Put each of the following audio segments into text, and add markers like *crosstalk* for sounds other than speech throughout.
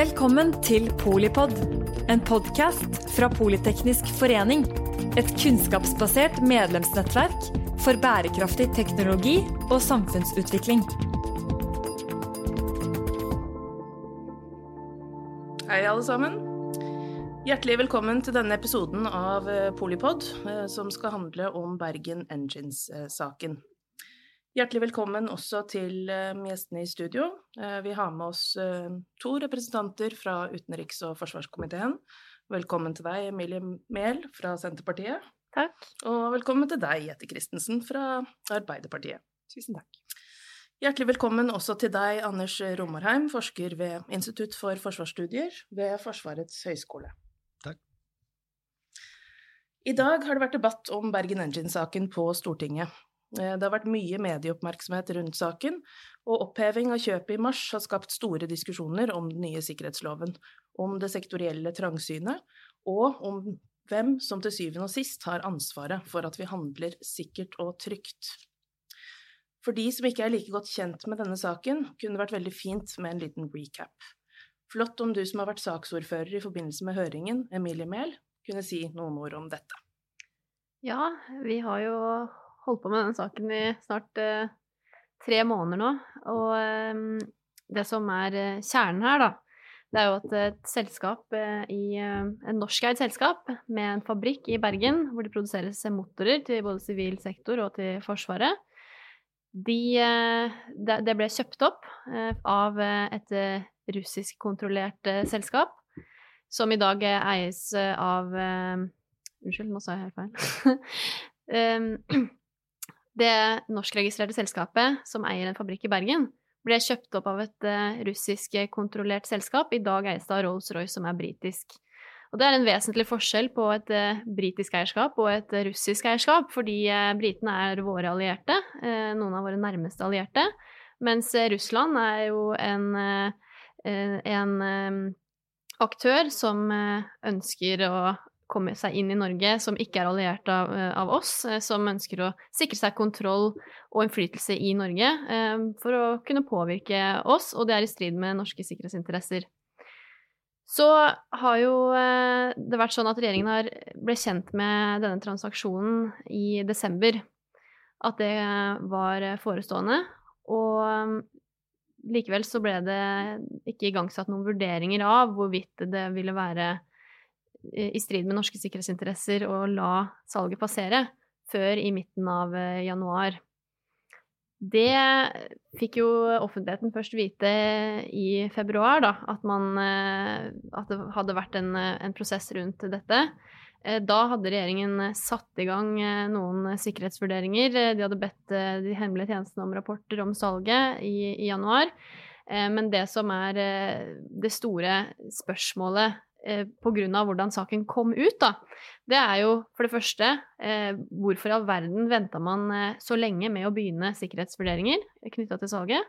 Velkommen til Polipod, en podkast fra Politeknisk forening. Et kunnskapsbasert medlemsnettverk for bærekraftig teknologi og samfunnsutvikling. Hei, alle sammen. Hjertelig velkommen til denne episoden av eh, Polipod, eh, som skal handle om Bergen Engines-saken. Hjertelig velkommen også til eh, gjestene i studio. Vi har med oss to representanter fra utenriks- og forsvarskomiteen. Velkommen til deg, Emilie Mehl fra Senterpartiet. Takk. Og velkommen til deg, Jette Christensen fra Arbeiderpartiet. Tusen takk. Hjertelig velkommen også til deg, Anders Romarheim, forsker ved Institutt for forsvarsstudier ved Forsvarets høgskole. Takk. I dag har det vært debatt om Bergen Engine-saken på Stortinget. Eh, det har vært mye medieoppmerksomhet rundt saken, og oppheving av kjøpet i mars har skapt store diskusjoner om den nye sikkerhetsloven, om det sektorielle trangsynet, og om hvem som til syvende og sist har ansvaret for at vi handler sikkert og trygt. For de som ikke er like godt kjent med denne saken, kunne det vært veldig fint med en liten recap. Flott om du som har vært saksordfører i forbindelse med høringen, Emilie Mehl, kunne si noen ord om dette. Ja, vi har jo holdt på med denne saken i snart eh, tre måneder nå. Og eh, det som er eh, kjernen her, da, det er jo at et selskap i En norskeid selskap med en fabrikk i Bergen hvor det produseres motorer til både sivil sektor og til Forsvaret. De, det ble kjøpt opp av et russisk-kontrollert selskap, som i dag eies av Unnskyld, nå sa jeg helt feil. *laughs* Det norskregistrerte selskapet som eier en fabrikk i Bergen, ble kjøpt opp av et uh, russisk-kontrollert selskap. I dag eies det av Rolls-Royce, som er britisk. Og det er en vesentlig forskjell på et uh, britisk eierskap og et russisk eierskap, fordi britene er våre allierte, noen av våre nærmeste allierte, mens Russland er jo en, en aktør som ønsker å komme seg inn i Norge, som ikke er alliert av, eh, av, oss, eh, som ønsker å sikre seg kontroll og innflytelse i Norge eh, for å kunne påvirke oss, og det er i strid med norske sikkerhetsinteresser. Så har jo det vært sånn at regjeringen har, ble kjent med denne transaksjonen i desember. At det var forestående. Og likevel så ble det ikke igangsatt noen vurderinger av hvorvidt det ville være i strid med norske sikkerhetsinteresser å la salget passere før i midten av eh, januar. Det fikk jo offentligheten først vite i februar, da, at, man, eh, at det hadde vært en, en, prosess rundt dette. Eh, da hadde regjeringen satt i gang noen sikkerhetsvurderinger. De hadde bedt de hemmelige tjenestene om rapporter om salget i, i januar. Men det som er det store spørsmålet eh, pga. hvordan saken kom ut, da, det er jo for det første eh, hvorfor i all verden venta man eh, så lenge med å begynne sikkerhetsvurderinger knytta til salget?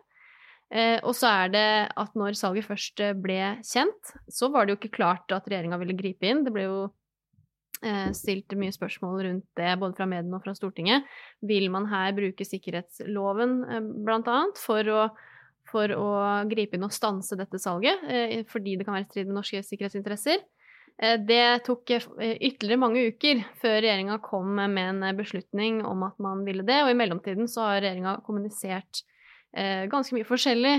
Eh, og så er det at når salget først eh, ble kjent, så var det jo ikke klart at regjeringa ville gripe inn. Det ble jo eh, stilt mye spørsmål rundt det, både fra mediene og fra Stortinget. Vil man her bruke sikkerhetsloven, blant annet, for å for å gripe inn og stanse dette salget, eh, fordi det kan være i strid med norske sikkerhetsinteresser. Eh, det tok eh, ytterligere mange uker før regjeringa kom med en beslutning om at man ville det, og i mellomtiden så har regjeringa kommunisert ganske mye forskjellig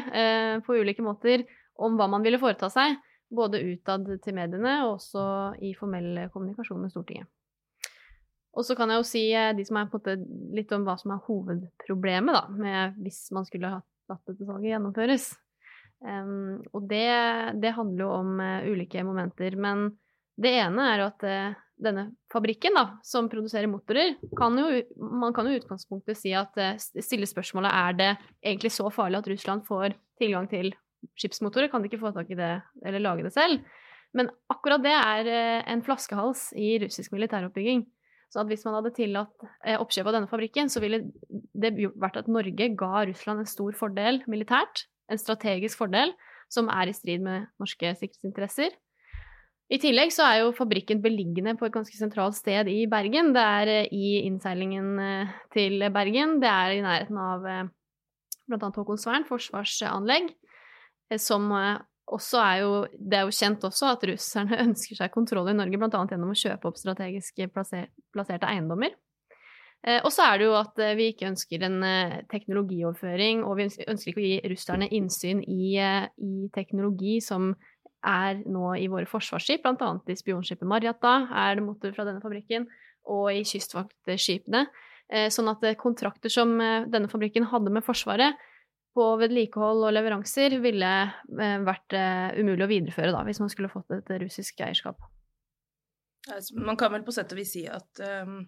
på ulike måter om hva man ville foreta seg, både utad til mediene og også i formell kommunikasjon med Stortinget. Og så kan jeg jo si de som måte litt om hva som er hovedproblemet da, hvis man skulle hatt at dette salget gjennomføres. Um, og det, det, handler jo om uh, ulike momenter. Men det ene er at uh, denne fabrikken, da, som produserer motorer, kan jo, man kan jo i utgangspunktet si at uh, stille spørsmålet er det egentlig så farlig at Russland får tilgang til skipsmotorer, kan de ikke få tak i det eller lage det selv? Men akkurat det er en flaskehals i russisk militæroppbygging. Så hvis man hadde tillatt eh, oppkjøp av denne fabrikken, så ville det vært at Norge ga Russland en stor fordel militært, en strategisk fordel, som er i strid med norske sikkerhetsinteresser. I tillegg så er jo fabrikken beliggende på et ganske sentralt sted i Bergen. Det er eh, i innseilingen eh, til Bergen. Det er i nærheten av bl.a. Haakonsvern forsvarsanlegg. som også er jo Det er jo kjent også at russerne *laughs* ønsker seg kontroll i Norge, bl.a. gjennom å kjøpe opp strategisk plasserte eiendommer. Og så er det jo at vi ikke ønsker en teknologioverføring, og vi ønsker ikke å gi russerne innsyn i, i teknologi som er nå i våre forsvarsskip, bl.a. i spionskipet Marjata er det motor fra denne fabrikken, og i kystvaktskipene. Eh, sånn at eh, kontrakter som eh, denne fabrikken hadde med Forsvaret på vedlikehold og leveranser, ville vært umulig å videreføre da, hvis man skulle fått et russisk eierskap. Man kan vel på sett og vis si at um,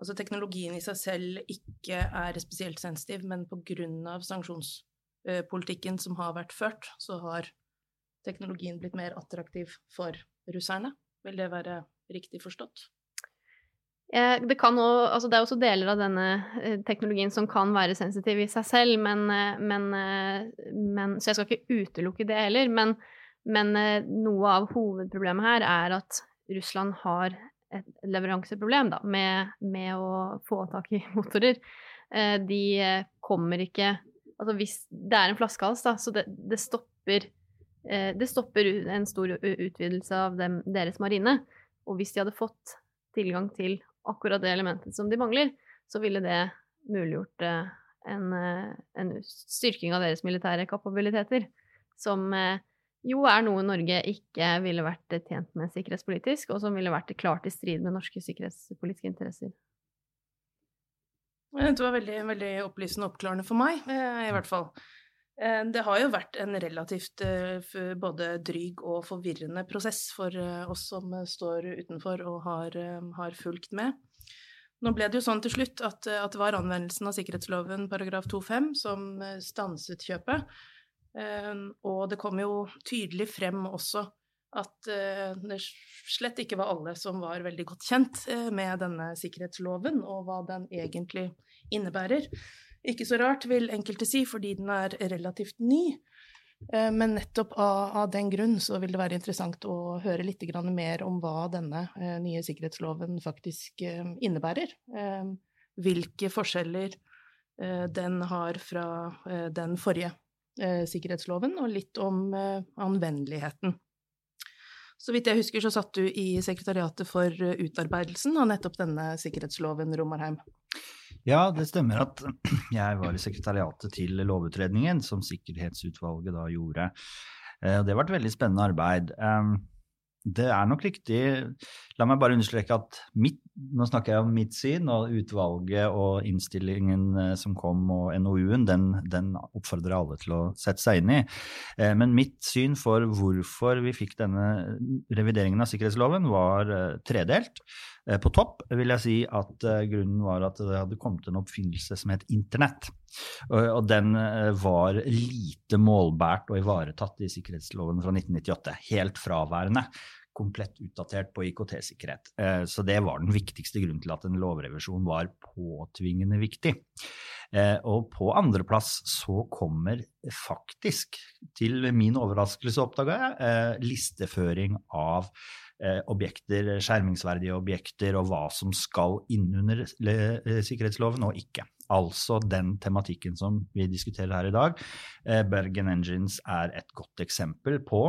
altså teknologien i seg selv ikke er spesielt sensitiv, men pga. sanksjonspolitikken som har vært ført, så har teknologien blitt mer attraktiv for russerne. Vil det være riktig forstått? Det, også, altså det, er også deler av denne eh, teknologien som kan være sensitiv i seg selv, men, eh, men, eh, men, Så jeg skal ikke utelukke det heller. Men, men, noe av hovedproblemet her er at Russland har et leveranseproblem da, med, med å få tak i motorer. De kommer ikke Altså hvis det er en flaskehals, da, så det, det stopper Det stopper en stor utvidelse av dem, deres marine. Og hvis de hadde fått tilgang til akkurat det elementet som de mangler, så ville det muliggjort eh, en, eh, en styrking av deres militære kapabiliteter, som eh, jo er noe Norge ikke ville vært tjent med sikkerhetspolitisk, og som ville vært klart i strid med norske sikkerhetspolitiske interesser. Det var veldig, veldig opplysende og oppklarende for meg, i hvert fall. Det har jo vært en relativt både dryg og forvirrende prosess for oss som står utenfor og har, har fulgt med. Nå ble det jo sånn til slutt at, at det var anvendelsen av sikkerhetsloven paragraf 2-5 som eh, stanset kjøpet. Eh, og det kom jo tydelig frem også at eh, det slett ikke var alle som var veldig godt kjent med denne sikkerhetsloven, og hva den egentlig innebærer. Ikke så rart, vil enkelte si, fordi den er relativt ny. Eh, men nettopp av, den grunn så vil det være interessant å høre litt mer om hva denne eh, nye sikkerhetsloven faktisk eh, innebærer. Hvilke forskjeller den har fra den forrige sikkerhetsloven, og litt om anvendeligheten. Så vidt jeg husker, så satt du i sekretariatet for utarbeidelsen av nettopp denne sikkerhetsloven, Romarheim. Ja, det stemmer at *clears throat* jeg var i sekretariatet til lovutredningen, som Sikkerhetsutvalget da gjorde. Eh, det var et veldig spennende arbeid. Det er nok riktig. La meg bare understreke at mitt, nå snakker jeg om mitt syn, og utvalget og innstillingen eh, som kom og NOU-en, den, den, oppfordrer alle til å sette seg inn i. Eh, men mitt syn for hvorfor vi fikk denne revideringen av sikkerhetsloven, var eh, tredelt. På topp vil jeg si at grunnen var at det hadde kommet en oppfinnelse som het internett. Og den var lite målbært og ivaretatt i sikkerhetsloven fra 1998. Helt fraværende komplett utdatert på IKT-sikkerhet. Eh, så det var den viktigste grunnen til at en lovrevisjon var påtvingende viktig. Eh, og på andreplass så kommer faktisk, til min overraskelse oppdaga jeg, eh, listeføring av objekter, skjermingsverdige objekter, og hva som skal innunder sikkerhetsloven og ikke. Altså den tematikken som vi diskuterer her i dag. Eh, Bergen Engines er et godt eksempel på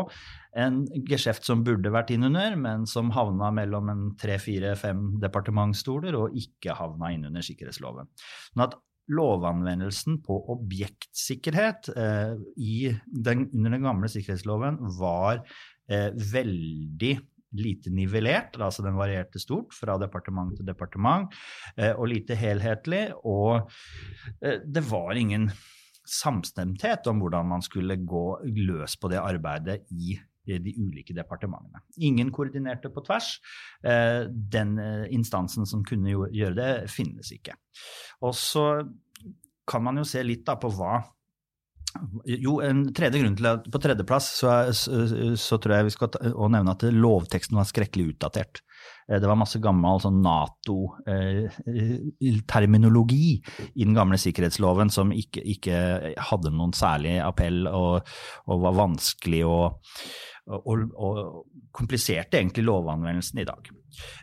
en geskjeft som burde vært innunder, men som havna mellom en tre, fire, fem departementsstoler og ikke havna innunder sikkerhetsloven. Sånn at lovanvendelsen på objektsikkerhet eh, den, under den gamle sikkerhetsloven var eh, veldig lite nivellert, altså den varierte stort fra departement til departement, eh, og lite helhetlig. Og eh, det var ingen samstemthet om hvordan man skulle gå løs på det arbeidet i de ulike departementene. Ingen koordinerte på tvers. Eh, den instansen som kunne gjøre det, finnes ikke. Og så kan man jo se litt på hva jo, en tredje grunn til at på tredjeplass så, så, så tror jeg vi skal ta, nevne at lovteksten var skrekkelig utdatert. Eh, det var masse gammel sånn Nato-terminologi eh, i den gamle sikkerhetsloven som ikke, ikke hadde noen særlig appell og, og var vanskelig og, og, og, kompliserte egentlig lovanvendelsen i dag.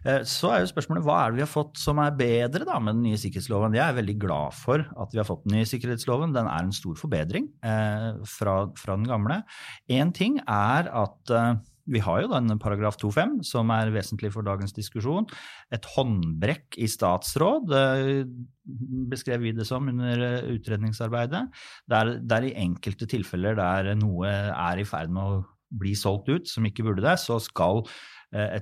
Eh, så er jo spørsmålet hva er det vi har fått som er bedre da, med den nye sikkerhetsloven. Jeg er veldig glad for at vi har fått den nye sikkerhetsloven. Den er en stor forbedring eh, fra, fra, den gamle. Én ting er at eh, vi har jo den paragraf 2-5, som er vesentlig for dagens diskusjon. Et håndbrekk i statsråd, eh, beskrev vi det som under eh, utredningsarbeidet. Der, der i enkelte tilfeller der noe er i ferd med å bli solgt ut som ikke burde det, så skal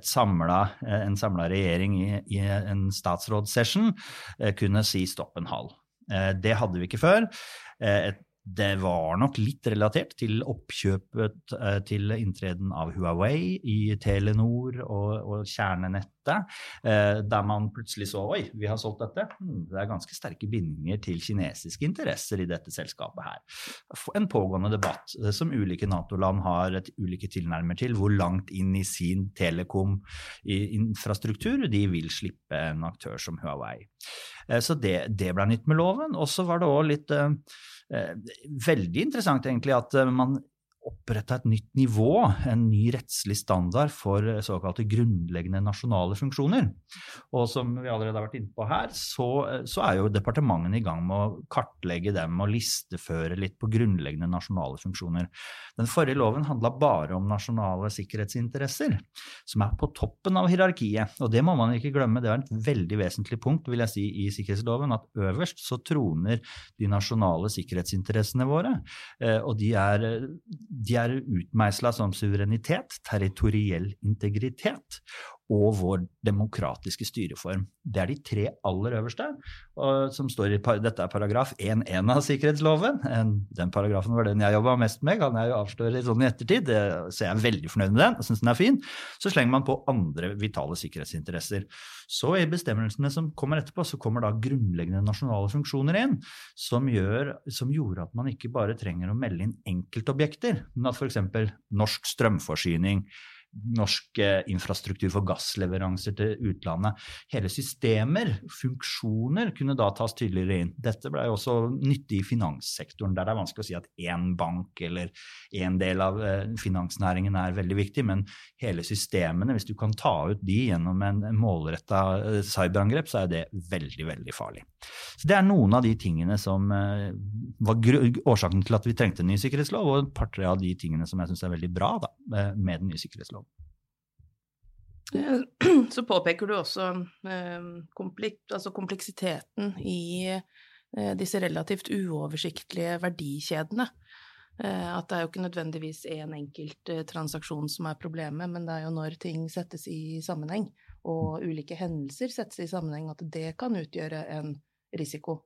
samlet, eh, en samla regjering i, i en statsrådssession eh, kunne si stopp en hal. Det hadde vi ikke før. Det var nok litt relatert til oppkjøpet eh, til inntreden av Huawei i Telenor og, og kjernenettet, eh, der man plutselig så oi, vi har solgt dette. Hmm, det er ganske sterke bindinger til kinesiske interesser i dette selskapet her. En pågående debatt eh, som ulike Nato-land har et ulike tilnærmer til, hvor langt inn i sin telekom-infrastruktur de vil slippe en aktør som Huawei. Så det, det ble nytt med loven. Og så var det òg litt Eh, veldig interessant egentlig at eh, man oppretta et nytt nivå, en ny rettslig standard for såkalte grunnleggende nasjonale funksjoner. Og som vi allerede har vært inne på her, så, så er jo departementene i gang med å kartlegge dem og listeføre litt på grunnleggende nasjonale funksjoner. Den forrige loven handla bare om nasjonale sikkerhetsinteresser, som er på toppen av hierarkiet. Og det må man ikke glemme, det er et veldig vesentlig punkt vil jeg si, i sikkerhetsloven, at øverst så troner de nasjonale sikkerhetsinteressene våre. Eh, og de er de er utmeisla som suverenitet, territoriell integritet og vår demokratiske styreform. Det er de tre aller øverste, som står i dette er paragraf 1.1 av sikkerhetsloven. Den paragrafen var den jeg jobba mest med, kan jeg jo avsløre sånn i ettertid. Så jeg er veldig fornøyd med den og syns den er fin. Så slenger man på andre vitale sikkerhetsinteresser. Så i bestemmelsene som kommer etterpå, så kommer da grunnleggende nasjonale funksjoner inn, som, gjør, som gjorde at man ikke bare trenger å melde inn enkeltobjekter, men at f.eks. norsk strømforsyning norsk eh, infrastruktur for gassleveranser til utlandet. Hele systemer, funksjoner, kunne da tas tydeligere inn. Dette ble jo også nyttig i finanssektoren, der det er vanskelig å si at én bank eller én del av eh, finansnæringen er veldig viktig, men hele systemene, hvis du kan ta ut de gjennom en målretta eh, cyberangrep, så er det veldig, veldig farlig. Så Det er noen av de tingene som var årsaken til at vi trengte en ny sikkerhetslov, og et par-tre av de tingene som jeg syns er veldig bra da, med den nye sikkerhetsloven. *clears throat* Så påpeker du også eh, altså kompleksiteten i eh, disse relativt uoversiktlige verdikjedene. Eh, at det er jo ikke nødvendigvis én en enkelt transaksjon som er problemet, men det er jo når ting settes i sammenheng, og ulike hendelser settes i sammenheng, at det kan utgjøre en risiko.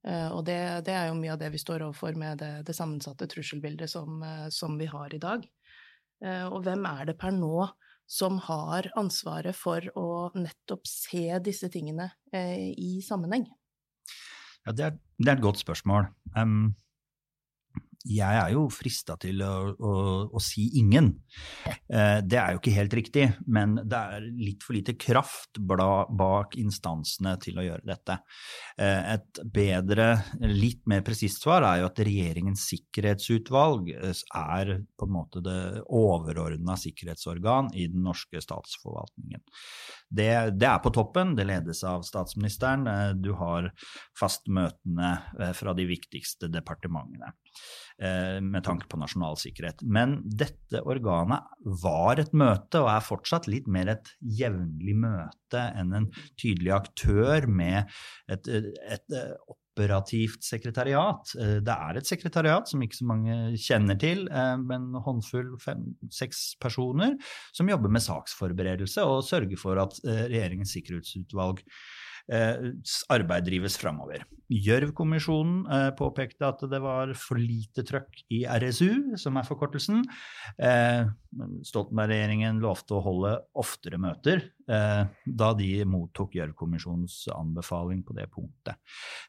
Og det, det er jo mye av det vi står overfor med det, det sammensatte trusselbildet som, som vi har i dag. Og hvem er det per nå som har ansvaret for å nettopp se disse tingene eh, i sammenheng? Ja, det er, det er, et godt spørsmål. Um, jeg er jo frista til å, å, å, si ingen. Eh, det er jo ikke helt riktig, men det er litt for lite kraft bak instansene til å gjøre dette. Eh, et bedre, litt mer presist svar er jo at Regjeringens sikkerhetsutvalg eh, er på en måte det overordna sikkerhetsorgan i den norske statsforvaltningen. Det, det, er på toppen, det ledes av statsministeren. Du har fastmøtene møtene fra de viktigste departementene med tanke på nasjonal sikkerhet. Men dette organet var et møte, og er fortsatt litt mer et jevnlig møte enn en tydelig aktør med et, et, et operativt sekretariat. Eh, det er et sekretariat som ikke så mange kjenner til, eh, men håndfull fem-seks personer som jobber med saksforberedelse og sørger for at eh, regjeringens sikkerhetsutvalg arbeid drives framover. Gjørv-kommisjonen eh, påpekte at det var for lite trøkk i RSU, som er forkortelsen. Eh, Stoltenberg-regjeringen lovte å holde oftere møter eh, da de mottok Gjørv-kommisjonens anbefaling på det punktet.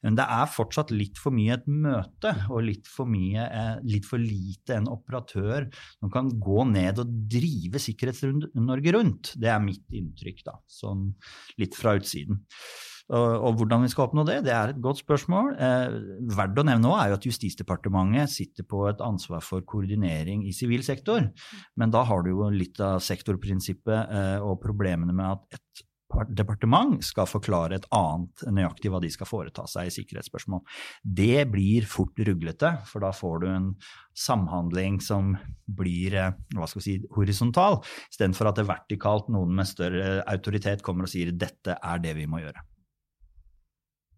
Men det er fortsatt litt for mye et møte og litt for, mye, litt for lite en operatør som kan gå ned og drive Sikkerhets-Norge rundt. Det er mitt inntrykk, da, sånn litt fra utsiden. Og, hvordan vi skal oppnå det, det er et godt spørsmål. Eh, verdt å nevne nå er jo at Justisdepartementet sitter på et ansvar for koordinering i sivil sektor. Men da har du jo litt av sektorprinsippet eh, og problemene med at et departement skal forklare et annet nøyaktig hva de skal foreta seg i sikkerhetsspørsmål. Det blir fort ruglete, for da får du en samhandling som blir eh, hva skal vi si, horisontal, istedenfor at det er vertikalt noen med større autoritet kommer og sier dette er det vi må gjøre.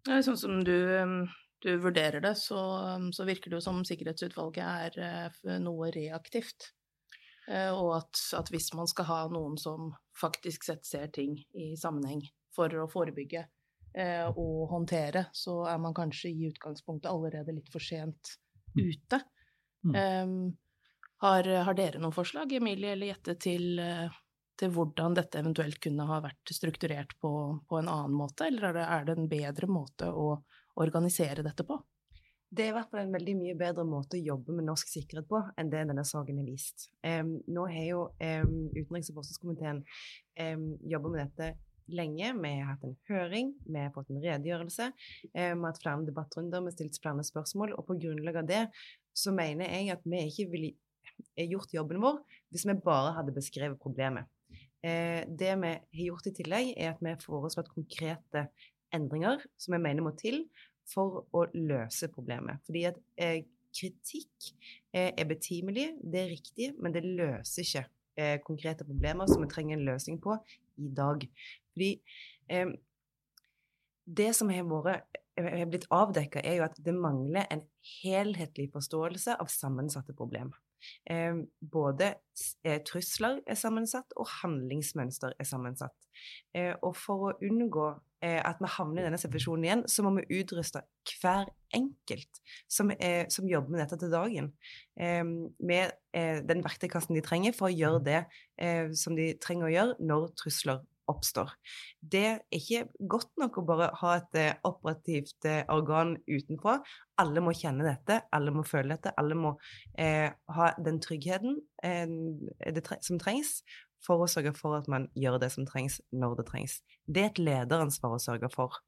Ja, sånn som du, du vurderer det, så, så, virker det jo som Sikkerhetsutvalget er eh, noe reaktivt. Eh, og at, at, hvis man skal ha noen som faktisk sett ser ting i sammenheng for å forebygge eh, og håndtere, så er man kanskje i utgangspunktet allerede litt for sent mm. ute. Mm. Um, har, har, dere noen forslag, Emilie eller Jette, til, eh, til, hvordan dette eventuelt kunne ha vært strukturert på, på en annen måte, eller er det, er det en bedre måte å organisere dette på? Det er i hvert fall en veldig mye bedre måte å jobbe med norsk sikkerhet på enn det denne saken har vist. Um, nå har jo um, utenriks- og forsvarskomiteen um, jobba med dette lenge. Vi har hatt en høring, vi har fått en redegjørelse, vi har hatt flere debattrunder, vi har stilt flere spørsmål. Og på grunnlag av det så mener jeg at vi ikke ville gjort jobben vår hvis vi bare hadde beskrevet problemet. Eh, det vi har gjort i tillegg, er at vi har foreslått konkrete endringer som vi mener må til for å løse problemet. Fordi at eh, kritikk eh, er betimelig, det er riktig, men det løser ikke konkrete problemer som vi trenger en løsning på i dag. Fordi eh, det som har, vært, eh, blitt avdekka, er jo at det mangler en helhetlig forståelse av sammensatte problemer. Eh, både trusler er sammensatt, og handlingsmønster er sammensatt. og for å unngå Eh, at vi havner i denne situasjonen igjen, så må vi utruste hver enkelt som, er, som jobber med dette til dagen, eh, med eh, den verktøykassen de trenger for å gjøre det som de trenger å gjøre når trusler oppstår. Det er ikke godt nok å bare ha et operativt organ utenfra. Alle må kjenne dette, alle må føle dette, alle må eh, ha den tryggheten eh, tre som trengs for å sørge for at man gjør det som trengs, når det trengs. Det er et lederansvar å sørge for.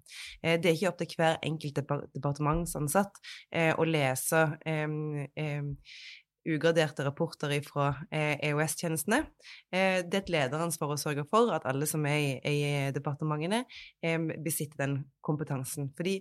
Eh, det er ikke opp til hver enkelt departementsansatt eh, å lese eh, ugraderte rapporter fra EOS-tjenestene. Det er et lederansvar å sørge for at alle som er i, departementene, besitter den kompetansen. Fordi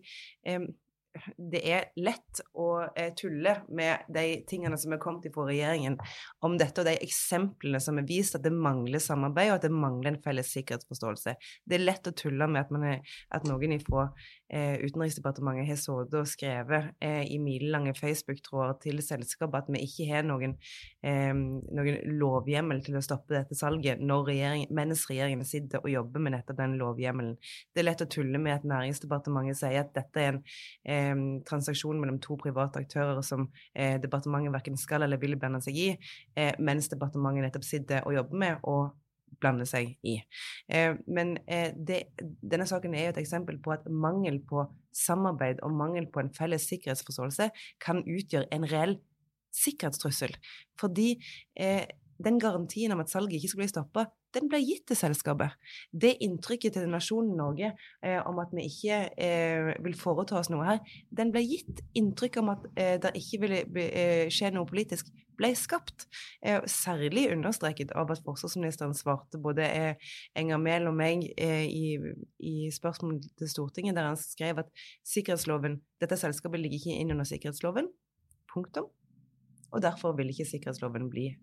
det er lett å eh, tulle med de tingene som er kommet fra regjeringen om dette, og de eksemplene som er vist at det mangler samarbeid, og at det mangler en felles sikkerhetsforståelse. Det er lett å tulle med at, er, at noen fra eh, Utenriksdepartementet har sittet og skrevet eh, i milelange Facebook-tråder til selskapet at vi ikke har noen, eh, noen, lovhjemmel til å stoppe dette salget, regjering, mens regjeringen sitter og jobber med nettopp den lovhjemmelen. Det er lett å tulle med at Næringsdepartementet sier at dette er en eh, transaksjon mellom to private aktører som eh, departementet verken skal eller vil blande seg i, eh, mens departementet nettopp sitter og jobber med å blande seg i. Eh, men eh, det, denne saken er jo et eksempel på at mangel på samarbeid og mangel på en felles sikkerhetsforståelse kan utgjøre en reell sikkerhetstrussel. Fordi eh, den garantien om at salget ikke skal bli stoppa, den ble gitt til selskapet. Det inntrykket til nasjonen Norge eh, om at vi ikke eh, vil foreta oss noe her, den ble gitt. Inntrykk om at eh, det ikke ville eh, skje noe politisk, ble skapt. Eh, særlig understreket av at forsvarsministeren svarte både eh, Enger Mehl og meg i, i spørsmål til Stortinget, der han skrev at sikkerhetsloven, dette selskapet ligger ikke inn under sikkerhetsloven. Punktum. Og derfor vil ikke sikkerhetsloven bli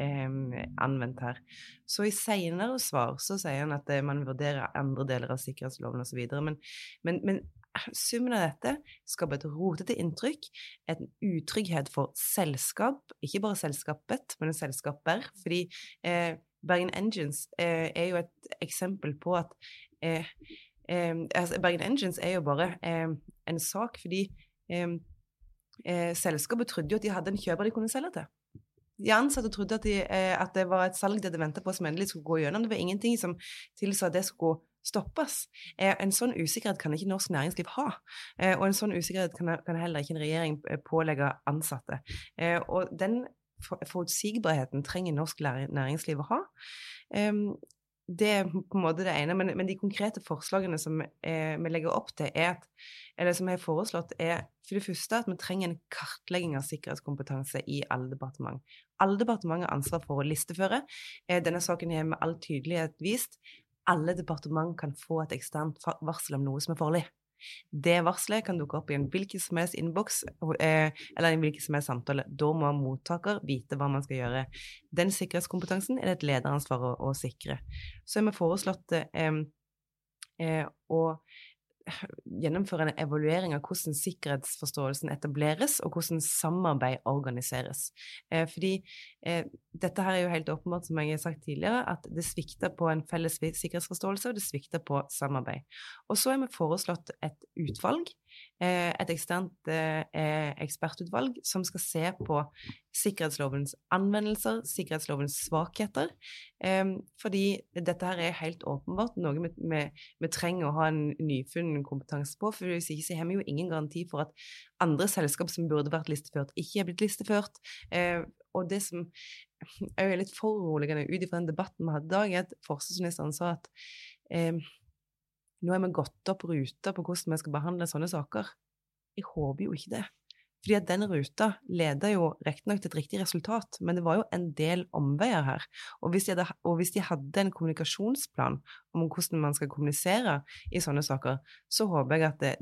eh, anvendt her. Så i senere svar så sier han at eh, man vurderer andre deler av sikkerhetsloven osv. Men, men, men summen av dette skaper et rotete inntrykk, en utrygghet for selskap, ikke bare selskapet, men selskaper. Fordi eh, Bergen Engines eh, er jo et eksempel på at eh, eh altså Bergen Engines er jo bare en sak fordi selskapet trodde jo at de hadde en kjøper de kunne selge til. De ansatte trodde at, de, eh, at, det var et salg de hadde venta på som endelig skulle gå gjennom. Det var ingenting som tilsa at det skulle stoppes. Eh, en sånn usikkerhet kan ikke norsk næringsliv ha. Eh, og en sånn usikkerhet kan, heller ikke en regjering pålegge ansatte. Og den forutsigbarheten trenger norsk næringsliv å ha. det er på en måte det ene, men, de konkrete forslagene som vi legger opp til, er at, eller som jeg har foreslått, er for det første at vi trenger en kartlegging av sikkerhetskompetanse i alle departement. Alle departementer har ansvar for å listeføre. Eh, denne saken har med all tydelighet vist alle departement kan få et eksternt varsel om noe som er farlig. Det varselet kan dukke opp i en hvilken som helst innboks eh, eller en hvilken som helst samtale. Da må mottaker vite hva man skal gjøre. Den sikkerhetskompetansen er det et lederansvar å, å sikre. Så har vi foreslått eh, eh, å gjennomføre en evaluering av hvordan sikkerhetsforståelsen etableres, og hvordan samarbeid organiseres. Eh, fordi eh, dette her er jo helt åpenbart, som jeg har sagt tidligere, at det svikter på en felles sikkerhetsforståelse, og det svikter på samarbeid. Og så har vi foreslått et utvalg et eksternt eh, ekspertutvalg som skal se på sikkerhetslovens anvendelser, sikkerhetslovens svakheter. Eh, fordi dette her er helt åpenbart noe vi, vi, vi trenger å ha en nyfunnen kompetanse på. For hvis ikke så har vi jo ingen garanti for at andre selskap som burde vært listeført, ikke er blitt listeført. Og det som er litt foruroligende ut ifra den debatten vi hadde i dag, er at forsvarsministeren sa at nå har vi gått opp ruta på hvordan vi skal behandle sånne saker. Jeg håper jo ikke det. Fordi at den ruta leder jo riktignok til et riktig resultat, men det var jo en del omveier her. Og hvis, de hadde, og hvis de hadde en kommunikasjonsplan om hvordan man skal kommunisere i sånne saker, så håper jeg at det,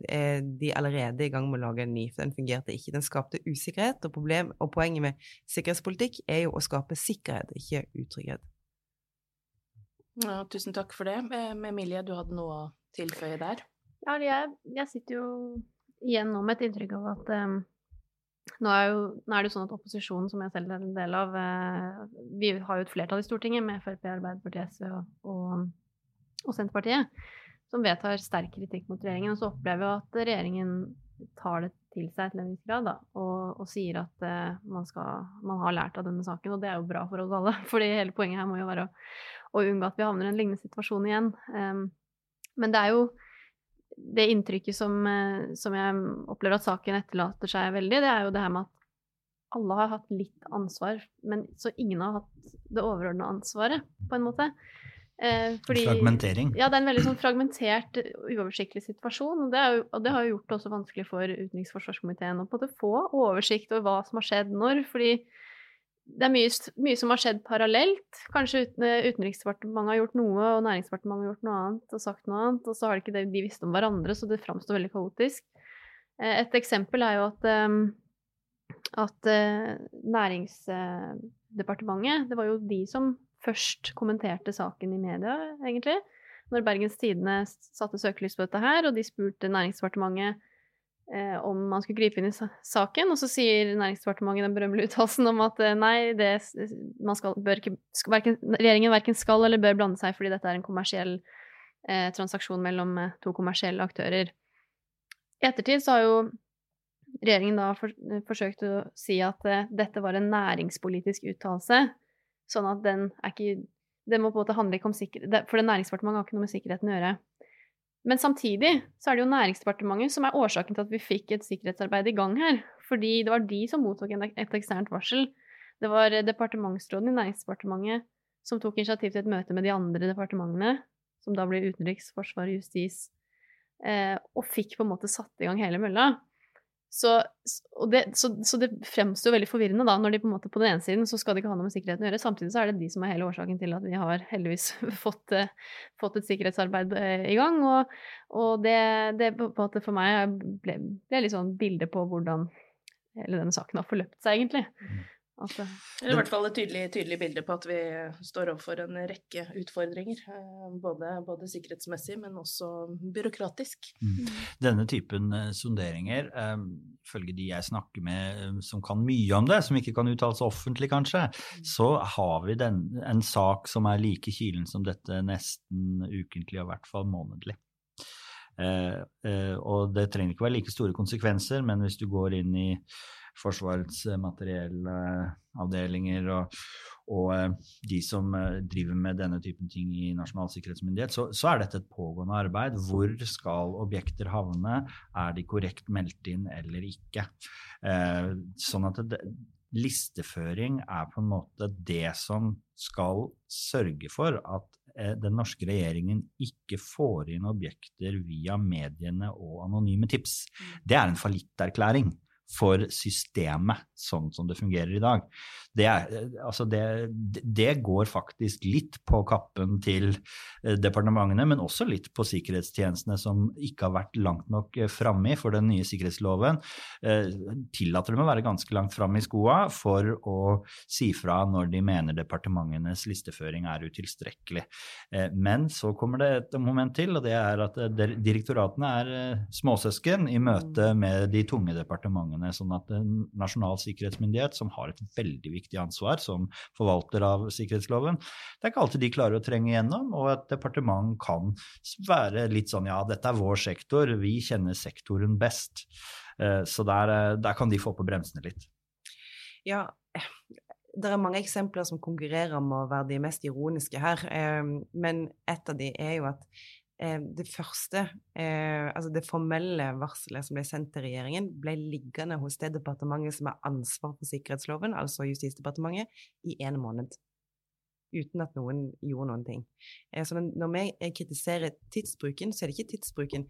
de allerede er i gang med å lage en ny, for den fungerte ikke. Den skapte usikkerhet, og, problem, og poenget med sikkerhetspolitikk er jo å skape sikkerhet, ikke utrygghet. Ja, tusen takk for det. Emilie, du hadde noe å tilføye der? Ja, jeg, jeg sitter jo igjen nå med et inntrykk av at um, nå, er jo, nå, er det jo sånn at opposisjonen, som jeg selv er en del av uh, Vi har jo et flertall i Stortinget med Frp, Arbeiderpartiet, SV og, og, og, Senterpartiet, som vedtar sterk kritikk mot regjeringen. Og så opplever jeg at regjeringen tar det til seg til en viss grad da, og, og sier at uh, man, skal, man, har lært av denne saken. Og det er jo bra for oss alle, *laughs* fordi hele poenget her må jo være å, å unngå at vi havner i en lignende situasjon igjen. Um, men det er jo det inntrykket som, eh, som, jeg opplever at saken etterlater seg veldig, det er jo det her med at alle har hatt litt ansvar, men så ingen har hatt det overordna ansvaret, på en måte. Eh, fordi, Fragmentering. Ja, det er en veldig sånn fragmentert, uoversiktlig situasjon. Og det, jo, og det har jo gjort det også vanskelig for utenriks- og forsvarskomiteen å få oversikt over hva som har skjedd når. fordi det er mye, mye, som har skjedd parallelt. Kanskje uten, Utenriksdepartementet har gjort noe, og Næringsdepartementet har gjort noe annet og sagt noe annet, og så har de ikke det de visste om hverandre, så det framstår veldig kaotisk. Eh, et eksempel er jo at, ehm, at eh, Næringsdepartementet Det var jo de som først kommenterte saken i media, egentlig. Når Bergens Tidende satte søkelys på dette her, og de spurte Næringsdepartementet eh, om man skulle gripe inn i saken. Og så sier Næringsdepartementet den berømmelige uttalelsen om at eh, nei, det, skal, ikke, verken, regjeringen verken skal eller bør blande seg fordi dette er en kommersiell eh, transaksjon mellom eh, to kommersielle aktører. I ettertid så har jo regjeringen da for, eh, forsøkt å si at eh, dette var en næringspolitisk uttalelse, sånn at den er ikke det må på en måte handle ikke om sikkerhet, For Næringsdepartementet har ikke noe med sikkerheten å gjøre. Men samtidig så er det jo Næringsdepartementet som er årsaken til at vi fikk et sikkerhetsarbeid i gang her. Fordi det var de som mottok et eksternt varsel. Det var departementsråden i Næringsdepartementet som tok initiativ til et møte med de andre departementene, som da blir utenriks, forsvar, justis, eh, og fikk på en måte satt i gang hele mølla. Så det, så, så, det, fremstår veldig forvirrende da, når de på en måte på den ene siden så skal de ikke ha noe med sikkerheten å gjøre, samtidig så er det de som er hele årsaken til at vi har heldigvis *laughs* fått, eh, fått et sikkerhetsarbeid eh, i gang. Og, og det, det, på en måte for meg ble, ble litt sånn bilde på hvordan hele denne saken har forløpt seg, egentlig. Mm. det Eller i hvert fall et tydelig, tydelig, bilde på at vi står overfor en rekke utfordringer. Eh, både, både sikkerhetsmessig, men også byråkratisk. Mm. mm. Denne typen uh, sonderinger, ifølge de jeg snakker med som kan mye om det, som ikke kan uttale seg offentlig kanskje, mm. så har vi den, en sak som er like kilen som dette nesten ukentlig, og i hvert fall månedlig. Uh, uh, og det trenger ikke være like store konsekvenser, men hvis du går inn i Forsvarets materiellavdelinger og, og, eh, de som eh, driver med denne typen ting i Nasjonal sikkerhetsmyndighet, så, så, er dette et pågående arbeid. Hvor skal objekter havne? Er de korrekt meldt inn eller ikke? Eh, sånn at det, listeføring er på en måte det som skal sørge for at eh, den norske regjeringen ikke får inn objekter via mediene og anonyme tips. Det er en fallitterklæring for systemet sånn som det fungerer i dag. Det, er, altså det, det, går faktisk litt på kappen til eh, departementene, men også litt på sikkerhetstjenestene som ikke har vært langt nok framme i. for den nye sikkerhetsloven. Eh, tillater dem å være ganske langt framme i skoa for å si fra når de mener departementenes listeføring er utilstrekkelig. Eh, men så kommer det et moment til, og det er at eh, direktoratene er eh, småsøsken i møte med de tunge departementene. Sånn at en Nasjonal sikkerhetsmyndighet, som har et veldig viktig ansvar som forvalter av sikkerhetsloven. Det er ikke alltid de klarer å trenge igjennom, og et departement kan være litt sånn ja, dette er vår sektor, vi kjenner sektoren best. Eh, så der, eh, der kan de få på bremsene litt. Ja, det er mange eksempler som konkurrerer om å være de mest ironiske her, eh, men et av de er jo at det første, eh, altså det formelle varselet som ble sendt til regjeringen, ble liggende hos det departementet som har ansvar for sikkerhetsloven, altså Justisdepartementet, i en måned. Uten at noen gjorde noen ting. Eh, så når vi kritiserer tidsbruken, så er det ikke tidsbruken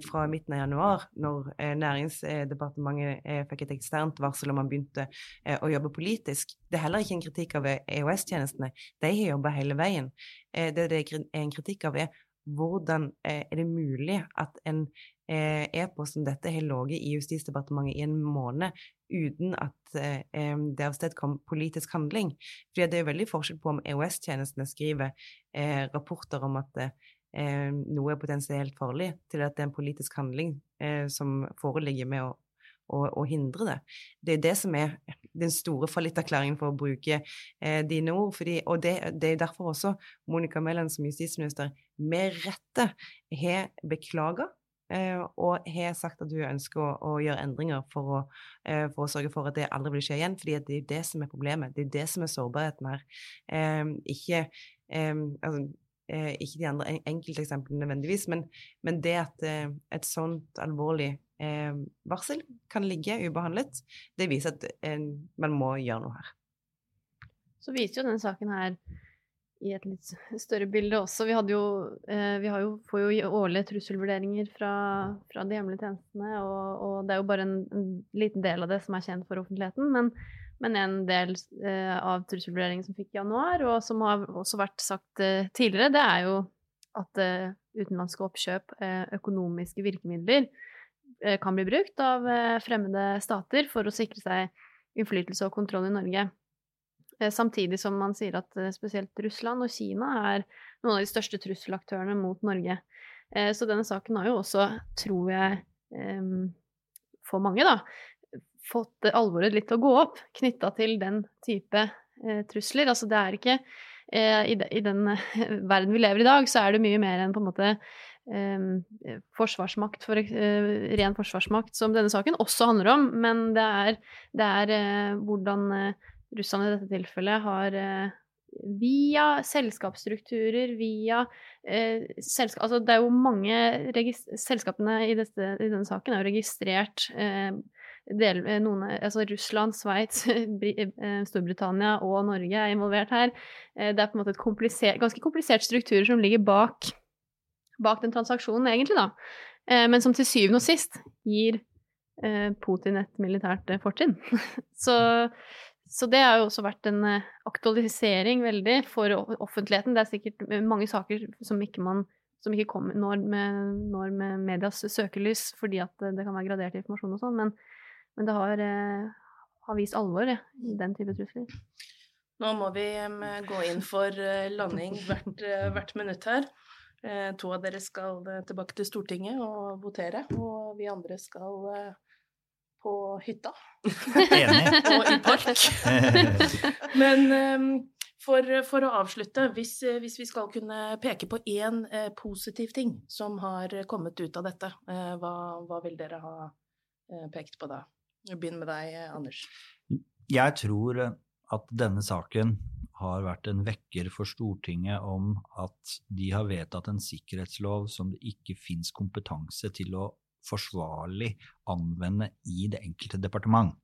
fra midten av januar, når Næringsdepartementet fikk et eksternt varsel om man begynte å jobbe politisk. Det er heller ikke en kritikk av EOS-tjenestene. De har jobba hele veien. Det det er en kritikk av, er hvordan eh, er det mulig at en eh, e-post som dette har ligget i Justisdepartementet i en måned uten at eh, det avstedkom politisk handling? Fordi det er veldig forskjell på om EOS-tjenestene skriver rapporter om at noe er potensielt farlig, til at det er en politisk handling som foreligger med å å, å, hindre det. Det er det som er den store fallitterklæringen for å bruke eh, dine ord. Fordi, og det, det, er derfor også Monica Mæland som justisminister med rette har beklaga eh, og har sagt at hun ønsker å, å gjøre endringer for å, eh, for å, sørge for at det aldri vil skje igjen. fordi det er det som er problemet. Det er det som er sårbarheten her. Eh, ikke eh, altså, eh, ikke de andre enkelteksemplene nødvendigvis, men, men det at et sånt alvorlig eh, varsel kan ligge ubehandlet, det viser at eh, man må gjøre noe her. Så viser jo denne saken her i et litt større bilde også. Vi, jo, eh, vi jo, får jo årlige trusselvurderinger fra, fra de hemmelige tjenestene, og, og, det er jo bare en, en, liten del av det som er kjent for offentligheten. Men, men en del eh, av trusselvurderingen som fikk i januar, og som har også vært sagt eh, tidligere, det er jo at eh, utenlandske oppkjøp, eh, økonomiske virkemidler, Eh, kan bli brukt av eh, fremmede stater for å sikre seg innflytelse og kontroll i Norge. Eh, samtidig som man sier at spesielt Russland og Kina er noen av de største trusselaktørene mot Norge. Så denne saken har jo også, tror jeg, for mange, da, fått alvoret litt til å gå opp knytta til den type trusler. Altså det er ikke i den *laughs* verden vi lever i dag, så er det mye mer enn på en måte eh, forsvarsmakt, for, eh, ren forsvarsmakt, som denne saken også handler om. Men det er, det er eh, hvordan eh, Russland i dette tilfellet har eh, via selskapsstrukturer, via selskap, Altså det er jo mange Selskapene i, dette, i, denne saken er jo registrert del, noen, altså Russland, Sveits, *laughs* Storbritannia og Norge er involvert her. Det er på en måte komplisert, ganske komplisert strukturer som ligger bak bak den transaksjonen, egentlig, da. Eh, men som til syvende og sist gir eh, Putin et militært eh, fortrinn. *laughs* så, så, det har jo også vært en aktualisering veldig for offentligheten. Det er sikkert mange saker som ikke man som ikke kommer, når, med, når med medias søkelys fordi at det kan være gradert informasjon og sånn, men, men, det har, har vist alvor i den type trusler. Nå må vi gå inn for landing hvert, hvert minutt her. Eh, to av dere skal eh, tilbake til Stortinget og votere, og vi andre skal eh, på hytta. *laughs* Enig. *laughs* og i park. *laughs* Men ehm, for, for, å avslutte, hvis, hvis, vi skal kunne peke på én positiv ting som har kommet ut av dette, eh, hva, hva, vil dere ha pekt på da? Begynn med deg, Anders. Jeg tror at denne saken har vært en vekker for Stortinget om at de har vedtatt en sikkerhetslov som det ikke fins kompetanse til å forsvarlig anvende i det enkelte departement.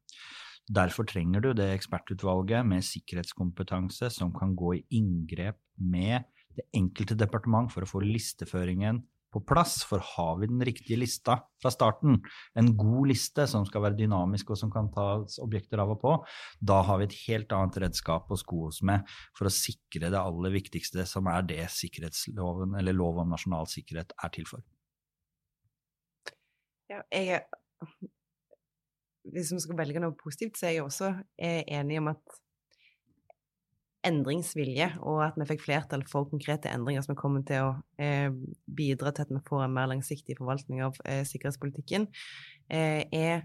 Derfor trenger du det ekspertutvalget med sikkerhetskompetanse som kan gå i inngrep med det enkelte departement for å få listeføringen på plass, for har vi den riktige lista fra starten, en god liste som skal være dynamisk og som kan tas objekter av og på, da har vi et helt annet redskap å sko oss med for å sikre det aller viktigste, som er det sikkerhetsloven, eller lov om nasjonal sikkerhet, er til for. Ja, jeg Hvis vi skal velge noe positivt, så er jeg også enig om at endringsvilje, og at vi fikk flertall for konkrete endringer som kommer til å eh, bidra til at vi får en mer langsiktig forvaltning av eh, sikkerhetspolitikken, eh, er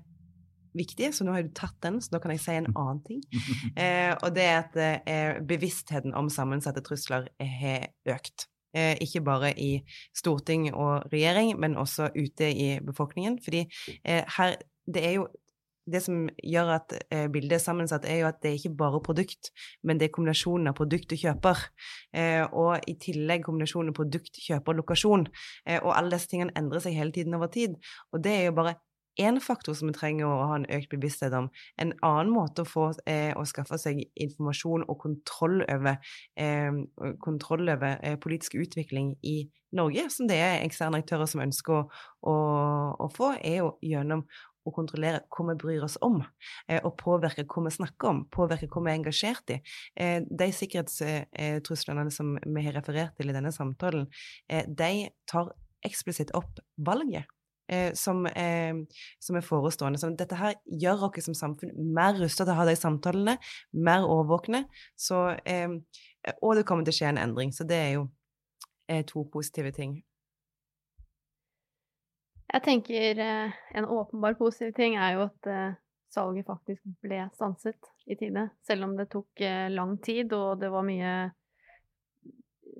viktig. Så nå har du tatt den, så da kan jeg si en annen ting. *laughs* Eh, og det er at eh, bevisstheten om sammensatte trusler har økt. Eh, ikke bare i storting og regjering, men også ute i befolkningen. Fordi her det er jo det som gjør at eh, bildet er sammensatt, er jo at det er ikke bare produkt, men det er kombinasjonen av produkt og kjøper. Eh, og i tillegg kombinasjonen av produkt, kjøper lokasjon. Eh, og alle disse tingene endrer seg hele tiden over tid. Og det er jo bare én faktor som vi trenger å ha en økt bevissthet om. En annen måte å få eh, å skaffe seg informasjon og kontroll over, eh, kontroll over eh, politisk utvikling i Norge, som det er eksterne aktører som ønsker å, å, å få, er jo gjennom å kontrollere hva vi bryr oss om, eh, og påvirke hva vi snakker om, påvirke hva vi er engasjert i. Eh, de sikkerhetstruslene som vi har referert til i denne samtalen, eh, de tar eksplisitt opp valget. Som, som, er forestående. Så dette her gjør oss som samfunn mer rustet til å ha de samtalene, mer årvåkne. Så, og det kommer til å skje en endring. Så det er jo to positive ting. Jeg tenker eh, en åpenbar positiv ting er jo at eh, salget faktisk ble stanset i tide. Selv om det tok eh, lang tid, og det var mye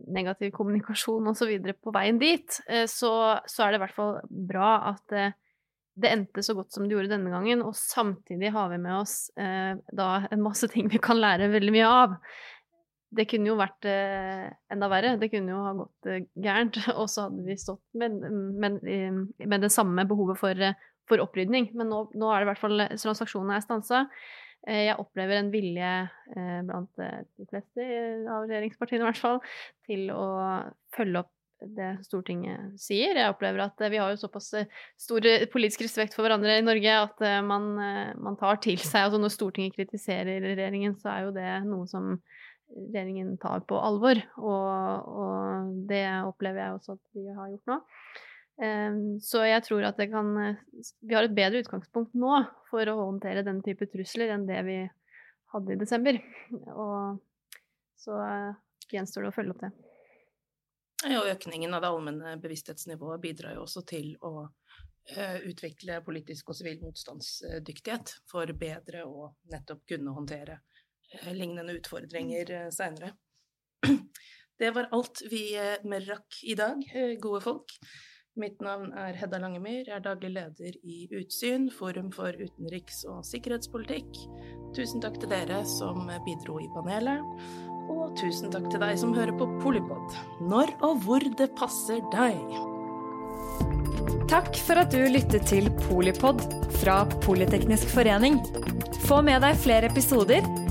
negativ kommunikasjon osv. på veien dit, så, så, er det i hvert fall bra at det endte så godt som det gjorde denne gangen. Og samtidig har vi med oss da en masse ting vi kan lære veldig mye av det kunne jo vært eh, enda verre. Det kunne jo ha gått eh, gærent, *laughs* og så hadde vi stått med, med, med det samme behovet for, eh, for opprydning. Men nå, nå, er det i hvert fall transaksjonene er stansa. Eh, jeg opplever en vilje eh, blant eh, de fleste av regjeringspartiene i hvert fall til å følge opp det Stortinget sier. Jeg opplever at vi har jo såpass stor politisk respekt for hverandre i Norge at man, man tar til seg Altså når Stortinget kritiserer regjeringen, så er jo det noe som regjeringen tar på alvor. Og, og, det opplever jeg også at de har gjort nå. Så jeg tror at det kan Vi har et bedre utgangspunkt nå for å håndtere den type trusler enn det vi hadde i desember. Og så gjenstår det å følge opp det. Ja, økningen av det allmenne bevissthetsnivået bidrar jo også til å utvikle politisk og sivil motstandsdyktighet for bedre å nettopp kunne håndtere lignende utfordringer eh, seinere. *clears throat* Det var alt vi eh, rakk i dag, gode folk. Mitt navn er Hedda Langemyr, jeg er daglig leder i Utsyn, Forum for utenriks- og sikkerhetspolitikk. Tusen takk til dere som bidro i panelet, og tusen takk til deg som hører på Polipod, når og hvor det passer deg. Takk for at du lyttet til Polipod fra Politeknisk forening. Få med deg flere episoder